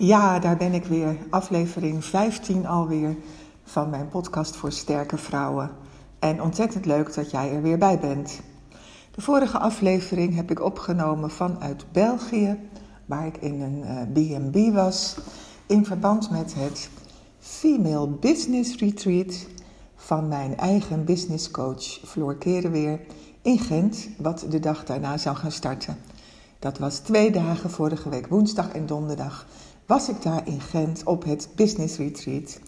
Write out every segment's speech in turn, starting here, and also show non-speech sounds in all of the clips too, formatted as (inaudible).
Ja, daar ben ik weer. Aflevering 15 alweer van mijn podcast voor sterke vrouwen. En ontzettend leuk dat jij er weer bij bent. De vorige aflevering heb ik opgenomen vanuit België, waar ik in een B&B was, in verband met het Female Business Retreat van mijn eigen business coach Floor Kerenweer in Gent, wat de dag daarna zou gaan starten. Dat was twee dagen vorige week, woensdag en donderdag, was ik daar in Gent op het Business Retreat.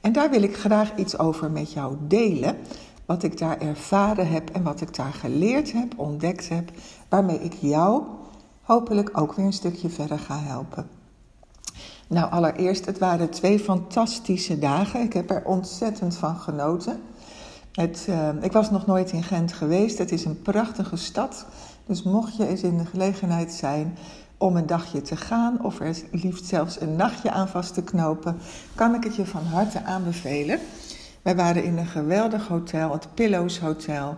En daar wil ik graag iets over met jou delen. Wat ik daar ervaren heb en wat ik daar geleerd heb, ontdekt heb, waarmee ik jou hopelijk ook weer een stukje verder ga helpen. Nou, allereerst, het waren twee fantastische dagen. Ik heb er ontzettend van genoten. Het, uh, ik was nog nooit in Gent geweest. Het is een prachtige stad. Dus mocht je eens in de gelegenheid zijn om een dagje te gaan, of er liefst zelfs een nachtje aan vast te knopen, kan ik het je van harte aanbevelen. Wij waren in een geweldig hotel, het Pillows Hotel.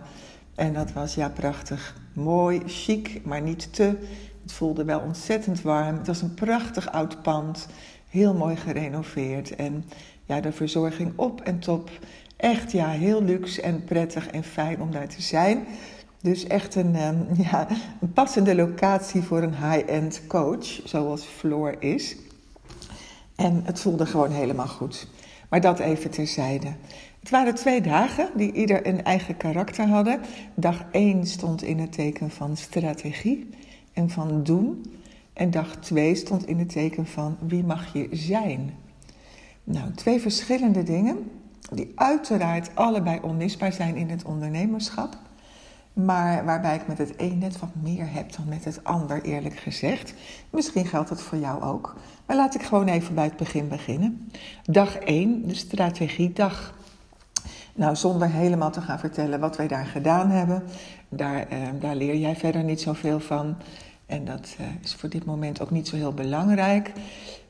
En dat was ja prachtig. Mooi, chic, maar niet te. Het voelde wel ontzettend warm. Het was een prachtig oud pand. Heel mooi gerenoveerd. En ja, de verzorging op en top. Echt ja, heel luxe en prettig en fijn om daar te zijn. Dus echt een, um, (laughs) ja, een passende locatie voor een high-end coach, zoals Floor is. En het voelde gewoon helemaal goed. Maar dat even terzijde. Het waren twee dagen die ieder een eigen karakter hadden. Dag 1 stond in het teken van strategie en van doen. En dag 2 stond in het teken van wie mag je zijn. Nou, twee verschillende dingen die uiteraard allebei onmisbaar zijn in het ondernemerschap. Maar waarbij ik met het een net wat meer heb dan met het ander, eerlijk gezegd. Misschien geldt het voor jou ook. Maar laat ik gewoon even bij het begin beginnen. Dag 1, de strategiedag. Nou, zonder helemaal te gaan vertellen wat wij daar gedaan hebben. Daar, eh, daar leer jij verder niet zoveel van. En dat eh, is voor dit moment ook niet zo heel belangrijk.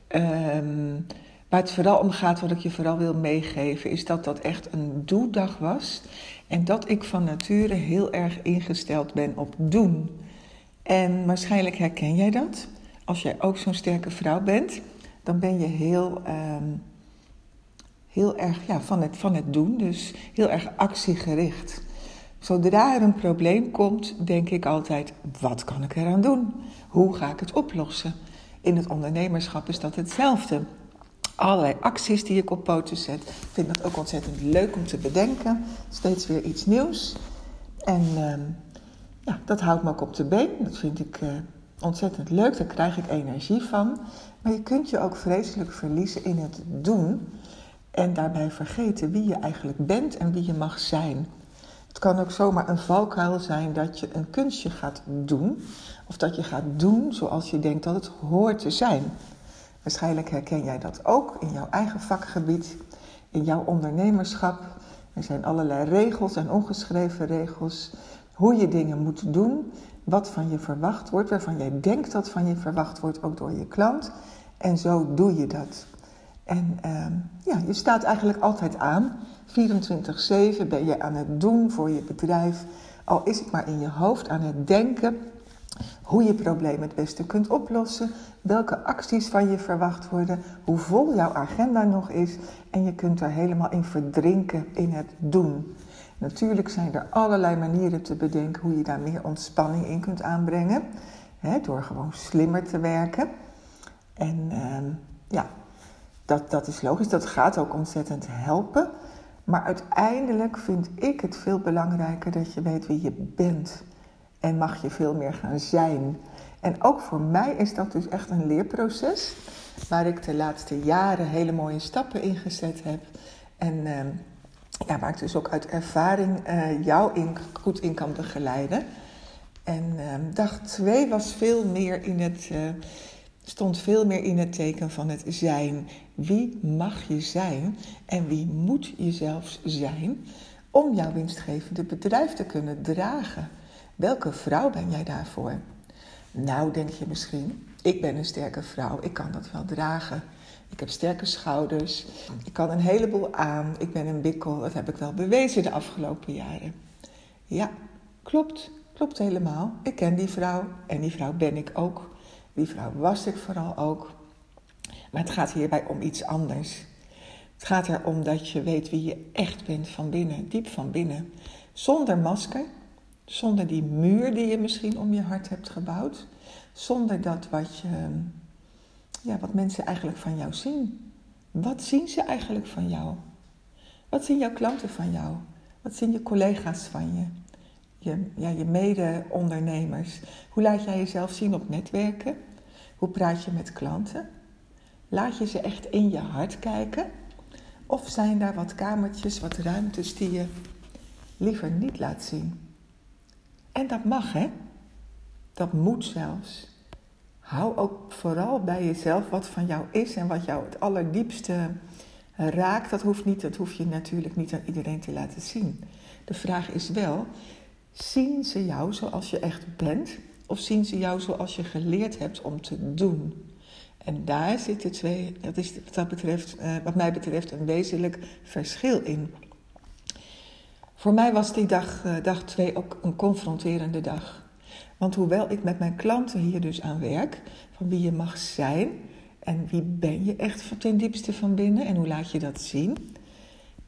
Um, waar het vooral om gaat, wat ik je vooral wil meegeven, is dat dat echt een doedag was. En dat ik van nature heel erg ingesteld ben op doen. En waarschijnlijk herken jij dat. Als jij ook zo'n sterke vrouw bent, dan ben je heel, um, heel erg ja, van, het, van het doen, dus heel erg actiegericht. Zodra er een probleem komt, denk ik altijd: wat kan ik eraan doen? Hoe ga ik het oplossen? In het ondernemerschap is dat hetzelfde allerlei acties die ik op poten zet. Ik vind dat ook ontzettend leuk om te bedenken. Steeds weer iets nieuws. En uh, ja, dat houdt me ook op de been. Dat vind ik uh, ontzettend leuk. Daar krijg ik energie van. Maar je kunt je ook vreselijk verliezen in het doen. En daarbij vergeten wie je eigenlijk bent en wie je mag zijn. Het kan ook zomaar een valkuil zijn dat je een kunstje gaat doen. Of dat je gaat doen zoals je denkt dat het hoort te zijn. Waarschijnlijk herken jij dat ook in jouw eigen vakgebied, in jouw ondernemerschap. Er zijn allerlei regels en ongeschreven regels. Hoe je dingen moet doen, wat van je verwacht wordt, waarvan jij denkt dat van je verwacht wordt, ook door je klant. En zo doe je dat. En uh, ja, je staat eigenlijk altijd aan. 24-7 ben je aan het doen voor je bedrijf. Al is het maar in je hoofd aan het denken hoe je probleem het beste kunt oplossen, welke acties van je verwacht worden, hoe vol jouw agenda nog is en je kunt er helemaal in verdrinken in het doen. Natuurlijk zijn er allerlei manieren te bedenken hoe je daar meer ontspanning in kunt aanbrengen, hè, door gewoon slimmer te werken. En uh, ja, dat, dat is logisch, dat gaat ook ontzettend helpen. Maar uiteindelijk vind ik het veel belangrijker dat je weet wie je bent en mag je veel meer gaan zijn. En ook voor mij is dat dus echt een leerproces. Waar ik de laatste jaren hele mooie stappen in gezet heb. En uh, ja, waar ik dus ook uit ervaring uh, jou in, goed in kan begeleiden. En uh, dag twee was veel meer in het, eh, stond veel meer in het teken van het zijn. Wie mag je zijn en wie moet je zelfs zijn om jouw winstgevende bedrijf te kunnen dragen? Welke vrouw ben jij daarvoor? Nou, denk je misschien, ik ben een sterke vrouw, ik kan dat wel dragen. Ik heb sterke schouders, ik kan een heleboel aan, ik ben een bikkel, dat heb ik wel bewezen de afgelopen jaren. Ja, klopt, klopt helemaal. Ik ken die vrouw en die vrouw ben ik ook. Die vrouw was ik vooral ook. Maar het gaat hierbij om iets anders. Het gaat erom dat je weet wie je echt bent van binnen, diep van binnen. Zonder masker, zonder die muur die je misschien om je hart hebt gebouwd. Zonder dat wat, je, ja, wat mensen eigenlijk van jou zien. Wat zien ze eigenlijk van jou? Wat zien jouw klanten van jou? Wat zien je collega's van je? Je, ja, je mede-ondernemers. Hoe laat jij jezelf zien op netwerken? Hoe praat je met klanten? Laat je ze echt in je hart kijken? Of zijn daar wat kamertjes, wat ruimtes die je liever niet laat zien? En dat mag, hè? Dat moet zelfs. Hou ook vooral bij jezelf wat van jou is en wat jou het allerdiepste raakt. Dat hoeft niet, dat hoef je natuurlijk niet aan iedereen te laten zien. De vraag is wel, zien ze jou zoals je echt bent? Of zien ze jou zoals je geleerd hebt om te doen? En daar zitten twee, dat is wat, dat betreft, eh, wat mij betreft een wezenlijk verschil in. Voor mij was die dag, uh, dag twee ook een confronterende dag. Want hoewel ik met mijn klanten hier dus aan werk, van wie je mag zijn en wie ben je echt ten diepste van binnen en hoe laat je dat zien,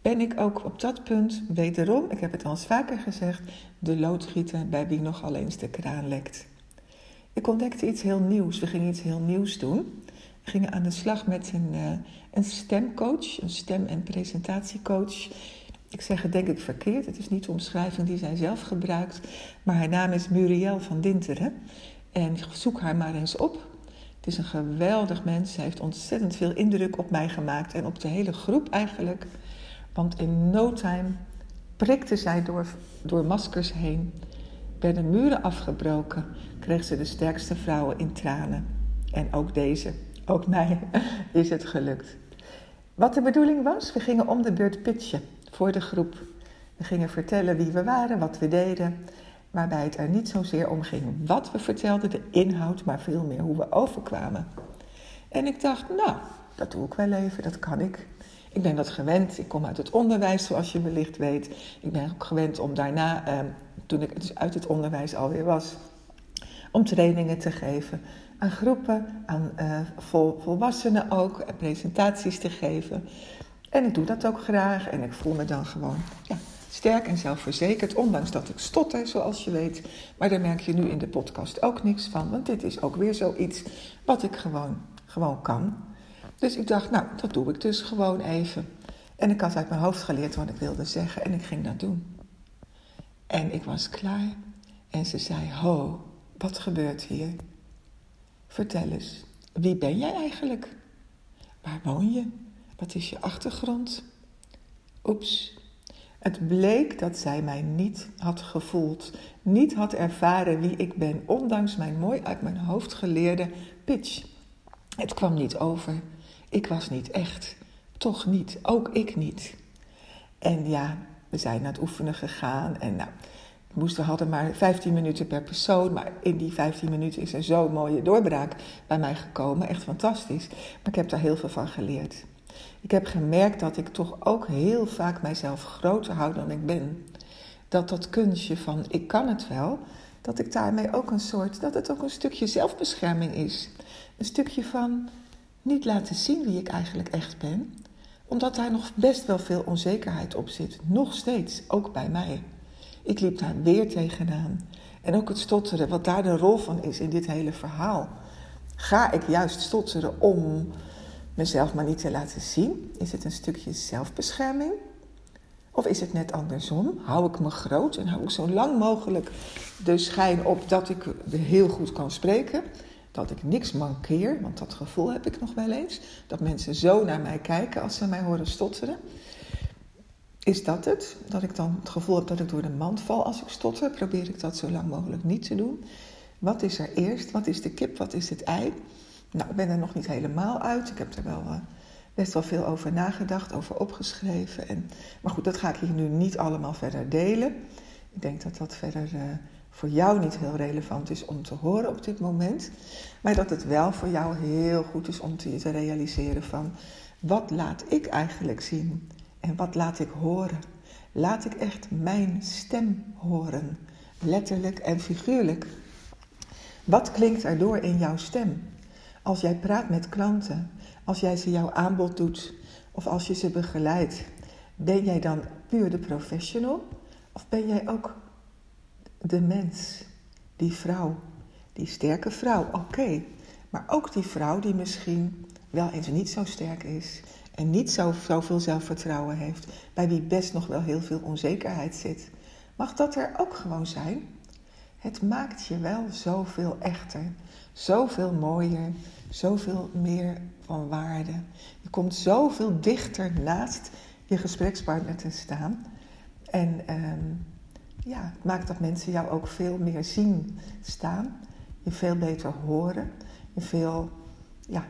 ben ik ook op dat punt wederom, ik heb het al eens vaker gezegd, de loodgieter bij wie nogal eens de kraan lekt. Ik ontdekte iets heel nieuws. We gingen iets heel nieuws doen. We gingen aan de slag met een, uh, een stemcoach, een stem- en presentatiecoach. Ik zeg het denk ik verkeerd, het is niet de omschrijving die zij zelf gebruikt. Maar haar naam is Muriel van Dinteren. En zoek haar maar eens op. Het is een geweldig mens. Zij heeft ontzettend veel indruk op mij gemaakt en op de hele groep eigenlijk. Want in no time prikte zij door, door maskers heen, werden muren afgebroken, kreeg ze de sterkste vrouwen in tranen. En ook deze, ook mij, (laughs) is het gelukt. Wat de bedoeling was, we gingen om de beurt pitchen voor de groep. We gingen vertellen wie we waren, wat we deden, waarbij het er niet zozeer om ging wat we vertelden, de inhoud, maar veel meer hoe we overkwamen. En ik dacht, nou, dat doe ik wel even, dat kan ik. Ik ben dat gewend. Ik kom uit het onderwijs, zoals je wellicht weet. Ik ben ook gewend om daarna, eh, toen ik dus uit het onderwijs alweer was, om trainingen te geven aan groepen, aan vol, volwassenen ook, presentaties te geven. En ik doe dat ook graag en ik voel me dan gewoon ja, sterk en zelfverzekerd, ondanks dat ik stotter, zoals je weet. Maar daar merk je nu in de podcast ook niks van, want dit is ook weer zoiets wat ik gewoon, gewoon kan. Dus ik dacht, nou, dat doe ik dus gewoon even. En ik had uit mijn hoofd geleerd wat ik wilde zeggen en ik ging dat doen. En ik was klaar en ze zei, ho, wat gebeurt hier? Vertel eens, wie ben jij eigenlijk? Waar woon je? Wat is je achtergrond? Oeps. Het bleek dat zij mij niet had gevoeld, niet had ervaren wie ik ben, ondanks mijn mooi uit mijn hoofd geleerde pitch. Het kwam niet over. Ik was niet echt. Toch niet. Ook ik niet. En ja, we zijn naar het oefenen gegaan. En nou, we moesten, hadden maar 15 minuten per persoon. Maar in die 15 minuten is er zo'n mooie doorbraak bij mij gekomen. Echt fantastisch. Maar ik heb daar heel veel van geleerd. Ik heb gemerkt dat ik toch ook heel vaak mijzelf groter hou dan ik ben. Dat dat kunstje van ik kan het wel, dat ik daarmee ook een soort, dat het ook een stukje zelfbescherming is. Een stukje van niet laten zien wie ik eigenlijk echt ben, omdat daar nog best wel veel onzekerheid op zit. Nog steeds, ook bij mij. Ik liep daar weer tegenaan. En ook het stotteren, wat daar de rol van is in dit hele verhaal. Ga ik juist stotteren om mezelf maar niet te laten zien? Is het een stukje zelfbescherming? Of is het net andersom? Hou ik me groot en hou ik zo lang mogelijk de schijn op dat ik heel goed kan spreken? dat ik niks mankeer, want dat gevoel heb ik nog wel eens. Dat mensen zo naar mij kijken als ze mij horen stotteren. Is dat het? Dat ik dan het gevoel heb dat ik door de mand val als ik stotter? Probeer ik dat zo lang mogelijk niet te doen. Wat is er eerst? Wat is de kip? Wat is het ei? Nou, ik ben er nog niet helemaal uit. Ik heb er wel uh, best wel veel over nagedacht, over opgeschreven. En, maar goed, dat ga ik hier nu niet allemaal verder delen. Ik denk dat dat verder uh, voor jou niet heel relevant is om te horen op dit moment, maar dat het wel voor jou heel goed is om te, realiseren van wat laat ik eigenlijk zien en wat laat ik horen. Laat ik echt mijn stem horen, letterlijk en figuurlijk. Wat klinkt er door in jouw stem? Als jij praat met klanten, als jij ze jouw aanbod doet of als je ze begeleidt, ben jij dan puur de professional of ben jij ook de mens, die vrouw, die sterke vrouw? Oké, maar ook die vrouw die misschien wel eens niet zo sterk is en niet zo, zoveel zelfvertrouwen heeft, bij wie best nog wel heel veel onzekerheid zit. Mag dat er ook gewoon zijn? Het maakt je wel zoveel echter, zoveel mooier, zoveel meer van waarde. Je komt zoveel dichter naast je gesprekspartner te staan. En ehm, ja, het maakt dat mensen jou ook veel meer zien staan. Je veel beter horen. Je veel ja,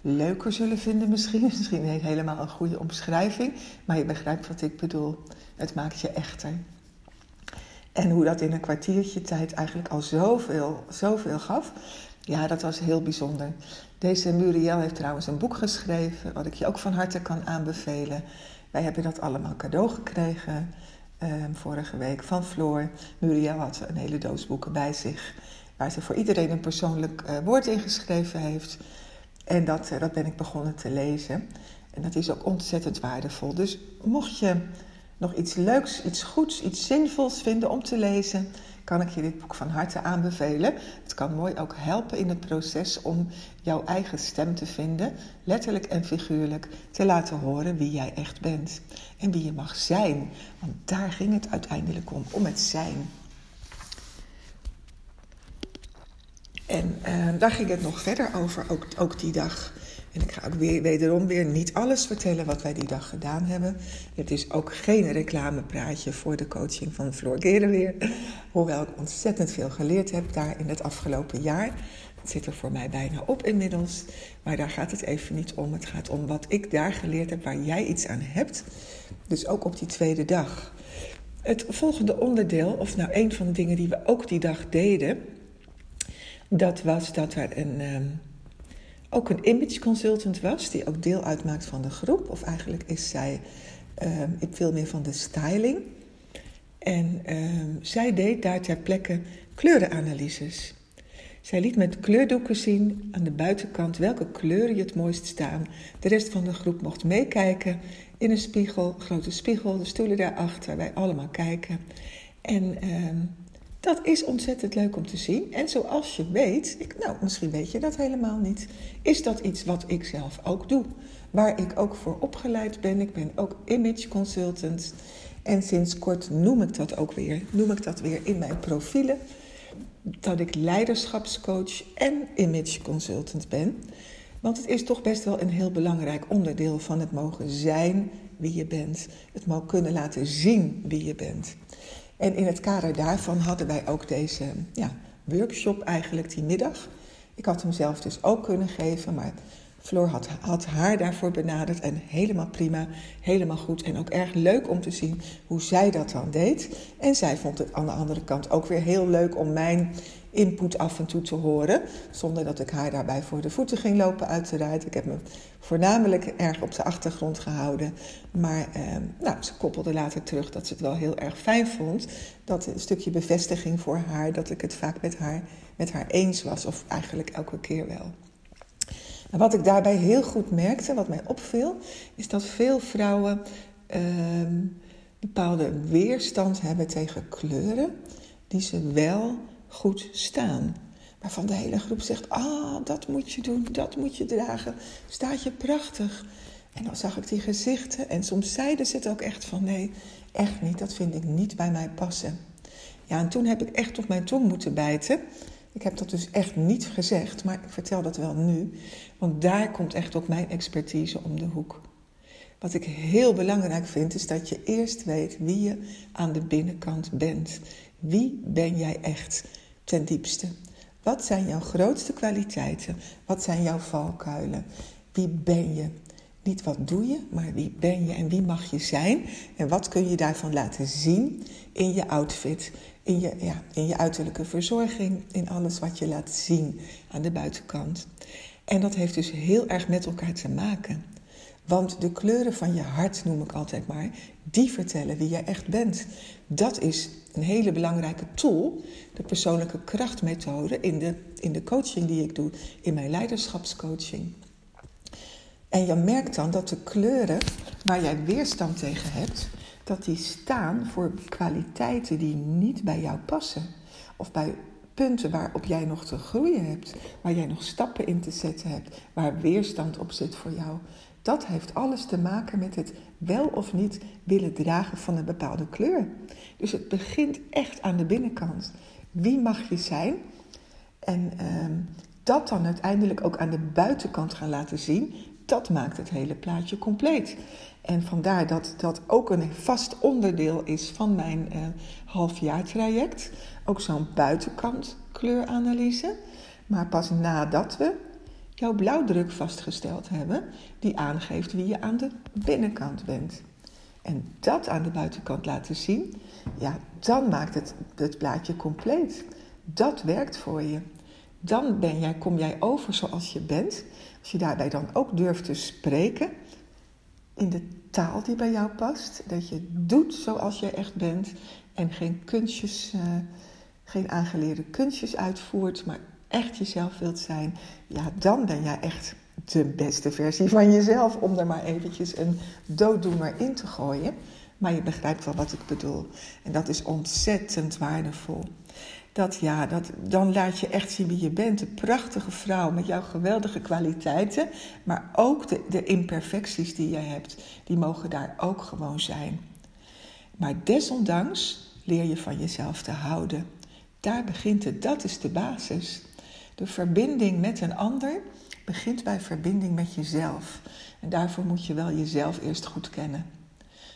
leuker zullen vinden misschien. (laughs) Misschien niet helemaal een goede omschrijving. Maar je begrijpt wat ik bedoel. Het maakt je echter. En hoe dat in een kwartiertje tijd eigenlijk al zoveel, zoveel gaf. Ja, dat was heel bijzonder. Deze Muriel heeft trouwens een boek geschreven, wat ik je ook van harte kan aanbevelen. Wij hebben dat allemaal cadeau gekregen ehm, vorige week van Floor. Muriel had een hele doos boeken bij zich, waar ze voor iedereen een persoonlijk uh, woord in geschreven heeft. En dat, uh, dat ben ik begonnen te lezen. En dat is ook ontzettend waardevol. Dus mocht je nog iets leuks, iets goeds, iets zinvols vinden om te lezen, kan ik je dit boek van harte aanbevelen. Het kan mooi ook helpen in het proces om jouw eigen stem te vinden, letterlijk en figuurlijk, te laten horen wie jij echt bent en wie je mag zijn. Want daar ging het uiteindelijk om, om het zijn. En uh, daar ging het nog verder over, ook, ook die dag. En ik ga ook weer, wederom weer niet alles vertellen wat wij die dag gedaan hebben. Het is ook geen reclamepraatje voor de coaching van Floor weer. Hoewel ik ontzettend veel geleerd heb daar in het afgelopen jaar. Het zit er voor mij bijna op inmiddels. Maar daar gaat het even niet om. Het gaat om wat ik daar geleerd heb, waar jij iets aan hebt. Dus ook op die tweede dag. Het volgende onderdeel, of nou een van de dingen die we ook die dag deden, dat was dat er een. Ehm, ook een image consultant was, die ook deel uitmaakt van de groep. Of eigenlijk is zij uh, veel meer van de styling. En uh, zij deed daar ter plekke kleurenanalyses. Zij liet met kleurdoeken zien aan de buitenkant welke kleuren je het mooist staan. De rest van de groep mocht meekijken in een spiegel, grote spiegel, de stoelen daarachter, wij allemaal kijken. En uh, dat is ontzettend leuk om te zien. En zoals je weet, ik, nou misschien weet je dat helemaal niet, is dat iets wat ik zelf ook doe. Waar ik ook voor opgeleid ben. Ik ben ook image consultant. En sinds kort noem ik dat ook weer. Noem ik dat weer in mijn profielen. Dat ik leiderschapscoach en image consultant ben. Want het is toch best wel een heel belangrijk onderdeel van het mogen zijn wie je bent. Het mogen kunnen laten zien wie je bent. En in het kader daarvan hadden wij ook deze ja, workshop eigenlijk die middag. Ik had hem zelf dus ook kunnen geven, maar Floor had, haar daarvoor benaderd en helemaal prima, helemaal goed. En ook erg leuk om te zien hoe zij dat dan deed. En zij vond het aan de andere kant ook weer heel leuk om mijn input af en toe te horen. Zonder dat ik haar daarbij voor de voeten ging lopen, uiteraard. Ik heb me voornamelijk erg op de achtergrond gehouden. Maar eh, nou, ze koppelde later terug dat ze het wel heel erg fijn vond. Dat een stukje bevestiging voor haar, dat ik het vaak met haar, met haar eens was. Of eigenlijk elke keer wel. En wat ik daarbij heel goed merkte, wat mij opviel, is dat veel vrouwen uh, bepaalde weerstand hebben tegen kleuren die ze wel goed staan. Waarvan de hele groep zegt: Ah, dat moet je doen, dat moet je dragen. Staat je prachtig. En dan zag ik die gezichten en soms zeiden ze het ook echt van: Nee, echt niet, dat vind ik niet bij mij passen. Ja, en toen heb ik echt op mijn tong moeten bijten. Ik heb dat dus echt niet gezegd, maar ik vertel dat wel nu. Want daar komt echt ook mijn expertise om de hoek. Wat ik heel belangrijk vind, is dat je eerst weet wie je aan de binnenkant bent. Wie ben jij echt ten diepste? Wat zijn jouw grootste kwaliteiten? Wat zijn jouw valkuilen? Wie ben je? Niet wat doe je, maar wie ben je en wie mag je zijn? En wat kun je daarvan laten zien in je outfit, in je, ja, in je uiterlijke verzorging, in alles wat je laat zien aan de buitenkant. En dat heeft dus heel erg met elkaar te maken. Want de kleuren van je hart, noem ik altijd maar, die vertellen wie jij echt bent. Dat is een hele belangrijke tool, de persoonlijke krachtmethode in de, in de coaching die ik doe, in mijn leiderschapscoaching. En je merkt dan dat de kleuren waar jij weerstand tegen hebt, dat die staan voor kwaliteiten die niet bij jou passen. Of bij punten waarop jij nog te groeien hebt, waar jij nog stappen in te zetten hebt, waar weerstand op zit voor jou. Dat heeft alles te maken met het wel of niet willen dragen van een bepaalde kleur. Dus het begint echt aan de binnenkant. Wie mag je zijn? En ehm, dat dan uiteindelijk ook aan de buitenkant gaan laten zien, dat maakt het hele plaatje compleet. En vandaar dat dat ook een vast onderdeel is van mijn uh, halfjaartraject. Ook zo'n buitenkant kleuranalyse. Maar pas nadat we jouw blauwdruk vastgesteld hebben, die aangeeft wie je aan de binnenkant bent. En dat aan de buitenkant laten zien, ja, dan maakt het, het plaatje compleet. Dat werkt voor je. Dan ben jij, kom jij over zoals je bent. Als je daarbij dan ook durft te spreken in de taal die bij jou past. Dat je doet zoals je echt bent en geen kunstjes, uh, geen aangeleerde kunstjes uitvoert, maar echt jezelf wilt zijn. Ja, dan ben jij echt de beste versie van jezelf, om er maar eventjes een dooddoener in te gooien. Maar je begrijpt wel wat ik bedoel. En dat is ontzettend waardevol dat ja, dat, dan laat je echt zien wie je bent. Een prachtige vrouw met jouw geweldige kwaliteiten, maar ook de, de imperfecties die jij hebt, die mogen daar ook gewoon zijn. Maar desondanks leer je van jezelf te houden. Daar begint het, dat is de basis. De verbinding met een ander begint bij verbinding met jezelf. En daarvoor moet je wel jezelf eerst goed kennen.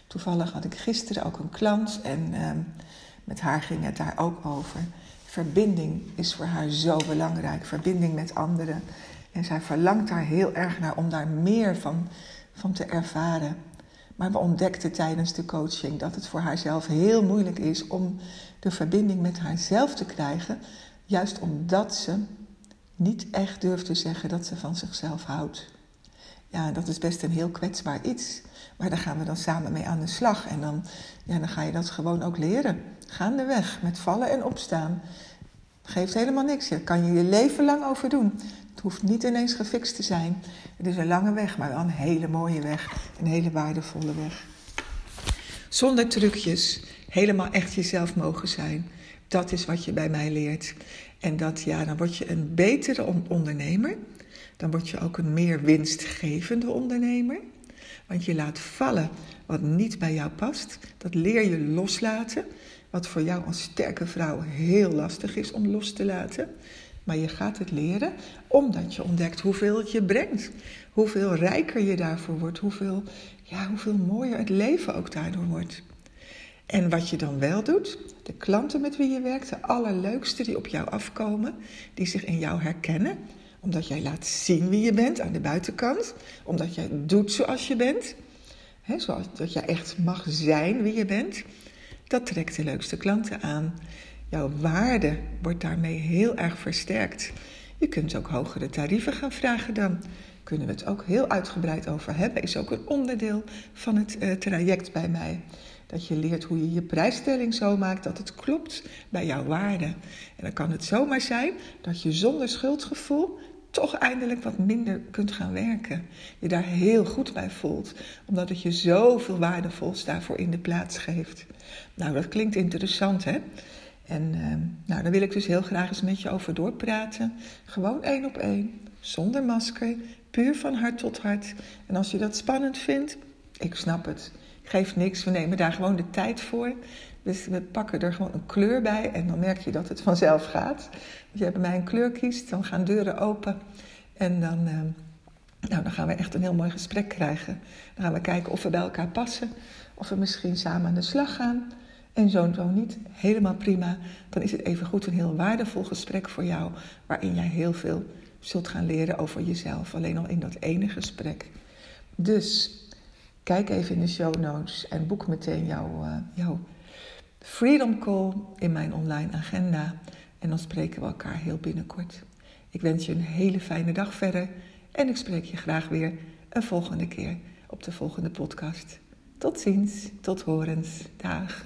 Toevallig had ik gisteren ook een klant en uh, met haar ging het daar ook over. Verbinding is voor haar zo belangrijk. Verbinding met anderen. En zij verlangt daar heel erg naar om daar meer van, van te ervaren. Maar we ontdekten tijdens de coaching dat het voor haarzelf heel moeilijk is om de verbinding met haarzelf te krijgen. Juist omdat ze niet echt durft te zeggen dat ze van zichzelf houdt. Ja, dat is best een heel kwetsbaar iets. Maar daar gaan we dan samen mee aan de slag. En dan, ja, dan ga je dat gewoon ook leren. Gaandeweg, met vallen en opstaan. Geeft helemaal niks. Daar kan je je leven lang over doen. Het hoeft niet ineens gefixt te zijn. Het is een lange weg, maar wel een hele mooie weg. Een hele waardevolle weg. Zonder trucjes, helemaal echt jezelf mogen zijn. Dat is wat je bij mij leert. En dat, ja, dan word je een betere ondernemer. Dan word je ook een meer winstgevende ondernemer. Want je laat vallen wat niet bij jou past. Dat leer je loslaten. Wat voor jou als sterke vrouw heel lastig is om los te laten. Maar je gaat het leren omdat je ontdekt hoeveel het je brengt. Hoeveel rijker je daarvoor wordt. Hoeveel, ja, hoeveel mooier het leven ook daardoor wordt. En wat je dan wel doet, de klanten met wie je werkt, de allerleukste die op jou afkomen, die zich in jou herkennen, omdat jij laat zien wie je bent aan de buitenkant, omdat jij doet zoals je bent, zoals dat jij echt mag zijn wie je bent, dat trekt de leukste klanten aan. Jouw waarde wordt daarmee heel erg versterkt. Je kunt ook hogere tarieven gaan vragen dan. Kunnen we het ook heel uitgebreid over hebben. Is ook een onderdeel van het uh, traject bij mij. Dat je leert hoe je je prijsstelling zo maakt dat het klopt bij jouw waarde. En dan kan het zomaar zijn dat je zonder schuldgevoel toch eindelijk wat minder kunt gaan werken. Je daar heel goed bij voelt, omdat het je zoveel waardevols daarvoor in de plaats geeft. Nou, dat klinkt interessant, hè? En uh, nou, daar wil ik dus heel graag eens met je over doorpraten. Gewoon één op één, zonder masker, puur van hart tot hart. En als je dat spannend vindt, ik snap het. Geeft niks, we nemen daar gewoon de tijd voor. Dus we pakken er gewoon een kleur bij en dan merk je dat het vanzelf gaat. Als je bij mij een kleur kiest, dan gaan deuren open. En dan, uh, nou, dan gaan we echt een heel mooi gesprek krijgen. Dan gaan we kijken of we bij elkaar passen. Of we misschien samen aan de slag gaan. En zo zo niet, helemaal prima. Dan is het even goed een heel waardevol gesprek voor jou. Waarin jij heel veel zult gaan leren over jezelf. Alleen al in dat ene gesprek. Dus kijk even in de show notes en boek meteen jouw, uh, jouw Freedom Call in mijn online agenda. En dan spreken we elkaar heel binnenkort. Ik wens je een hele fijne dag verder. En ik spreek je graag weer een volgende keer op de volgende podcast. Tot ziens, tot horens. Dag.